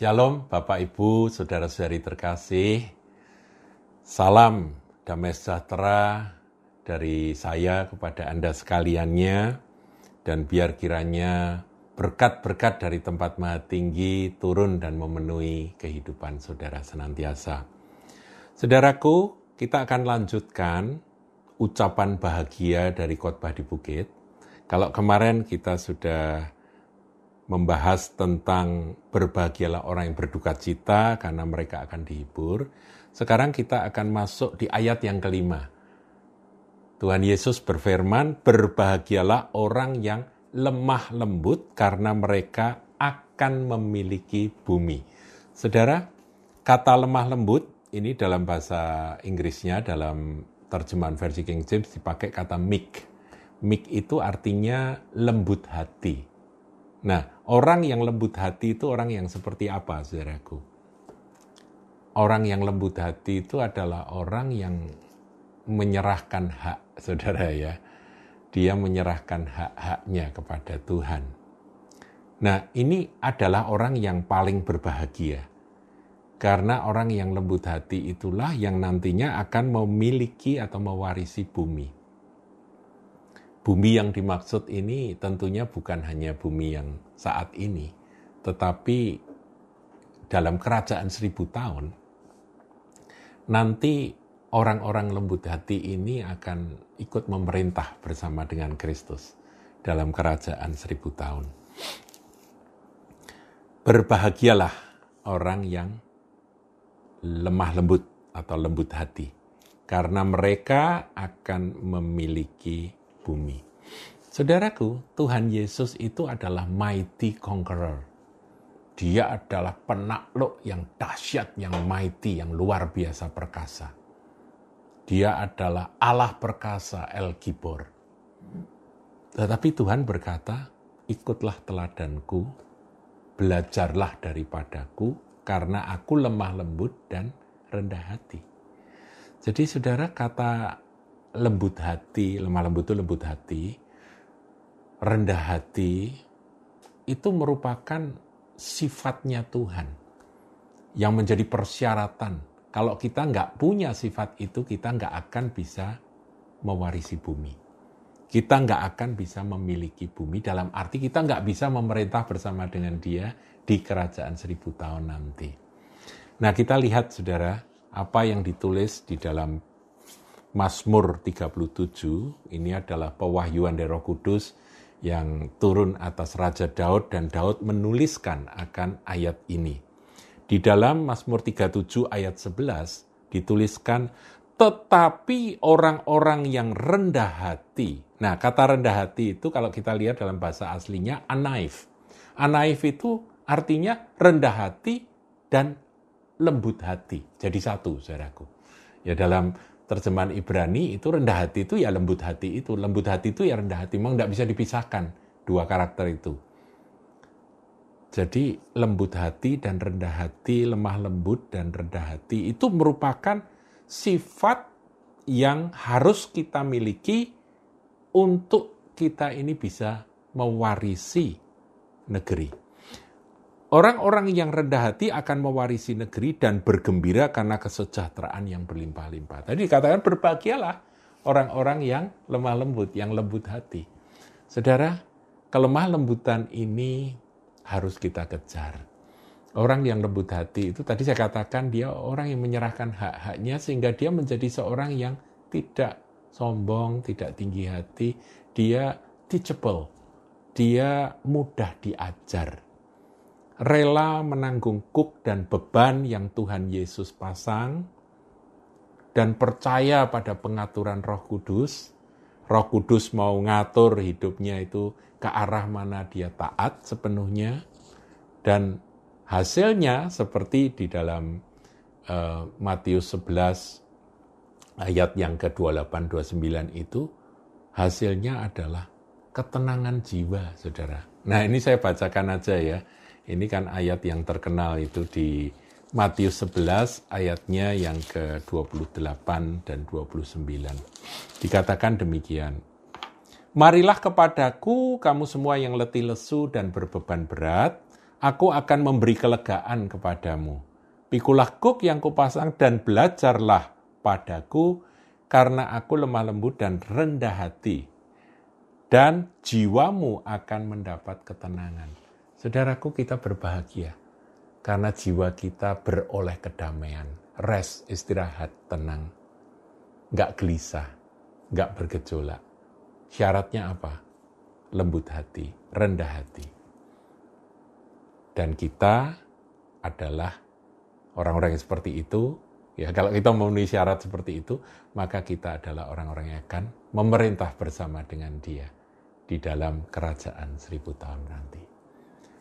Shalom Bapak Ibu, Saudara-saudari terkasih. Salam damai sejahtera dari saya kepada Anda sekaliannya dan biar kiranya berkat-berkat dari tempat maha tinggi turun dan memenuhi kehidupan saudara senantiasa. Saudaraku, kita akan lanjutkan ucapan bahagia dari khotbah di bukit. Kalau kemarin kita sudah membahas tentang berbahagialah orang yang berduka cita karena mereka akan dihibur. Sekarang kita akan masuk di ayat yang kelima. Tuhan Yesus berfirman, berbahagialah orang yang lemah lembut karena mereka akan memiliki bumi. Saudara, kata lemah lembut ini dalam bahasa Inggrisnya, dalam terjemahan versi King James dipakai kata meek. Meek itu artinya lembut hati Nah, orang yang lembut hati itu orang yang seperti apa, saudaraku? Orang yang lembut hati itu adalah orang yang menyerahkan hak, saudara ya. Dia menyerahkan hak-haknya kepada Tuhan. Nah, ini adalah orang yang paling berbahagia. Karena orang yang lembut hati itulah yang nantinya akan memiliki atau mewarisi bumi bumi yang dimaksud ini tentunya bukan hanya bumi yang saat ini, tetapi dalam kerajaan seribu tahun, nanti orang-orang lembut hati ini akan ikut memerintah bersama dengan Kristus dalam kerajaan seribu tahun. Berbahagialah orang yang lemah lembut atau lembut hati, karena mereka akan memiliki bumi. Saudaraku, Tuhan Yesus itu adalah mighty conqueror. Dia adalah penakluk yang dahsyat, yang mighty, yang luar biasa perkasa. Dia adalah Allah perkasa El Gibor. Tetapi Tuhan berkata, ikutlah teladanku, belajarlah daripadaku, karena aku lemah lembut dan rendah hati. Jadi saudara kata lembut hati, lemah lembut itu lembut hati, rendah hati, itu merupakan sifatnya Tuhan yang menjadi persyaratan. Kalau kita nggak punya sifat itu, kita nggak akan bisa mewarisi bumi. Kita nggak akan bisa memiliki bumi dalam arti kita nggak bisa memerintah bersama dengan dia di kerajaan seribu tahun nanti. Nah kita lihat saudara, apa yang ditulis di dalam Mazmur 37 ini adalah pewahyuan dari Roh Kudus yang turun atas Raja Daud dan Daud menuliskan akan ayat ini. Di dalam Mazmur 37 ayat 11 dituliskan tetapi orang-orang yang rendah hati. Nah, kata rendah hati itu kalau kita lihat dalam bahasa aslinya anaif. Anaif itu artinya rendah hati dan lembut hati. Jadi satu, saudaraku. Ya dalam terjemahan Ibrani itu rendah hati itu ya lembut hati itu. Lembut hati itu ya rendah hati. Memang tidak bisa dipisahkan dua karakter itu. Jadi lembut hati dan rendah hati, lemah lembut dan rendah hati itu merupakan sifat yang harus kita miliki untuk kita ini bisa mewarisi negeri. Orang-orang yang rendah hati akan mewarisi negeri dan bergembira karena kesejahteraan yang berlimpah-limpah. Tadi dikatakan berbahagialah orang-orang yang lemah lembut, yang lembut hati. Saudara, kelemah lembutan ini harus kita kejar. Orang yang lembut hati itu tadi saya katakan dia orang yang menyerahkan hak-haknya sehingga dia menjadi seorang yang tidak sombong, tidak tinggi hati, dia teachable, dia mudah diajar rela menanggung kuk dan beban yang Tuhan Yesus pasang, dan percaya pada pengaturan Roh Kudus. Roh Kudus mau ngatur hidupnya itu ke arah mana dia taat sepenuhnya, dan hasilnya seperti di dalam uh, Matius 11 ayat yang ke-28-29 itu, hasilnya adalah ketenangan jiwa, saudara. Nah ini saya bacakan aja ya ini kan ayat yang terkenal itu di Matius 11 ayatnya yang ke-28 dan 29. Dikatakan demikian. Marilah kepadaku kamu semua yang letih lesu dan berbeban berat, Aku akan memberi kelegaan kepadamu. Pikulah kuk yang kupasang dan belajarlah padaku, karena aku lemah lembut dan rendah hati. Dan jiwamu akan mendapat ketenangan. Saudaraku, kita berbahagia karena jiwa kita beroleh kedamaian, rest, istirahat, tenang, nggak gelisah, nggak bergejolak. Syaratnya apa? Lembut hati, rendah hati. Dan kita adalah orang-orang yang seperti itu. Ya, kalau kita memenuhi syarat seperti itu, maka kita adalah orang-orang yang akan memerintah bersama dengan Dia di dalam kerajaan seribu tahun nanti.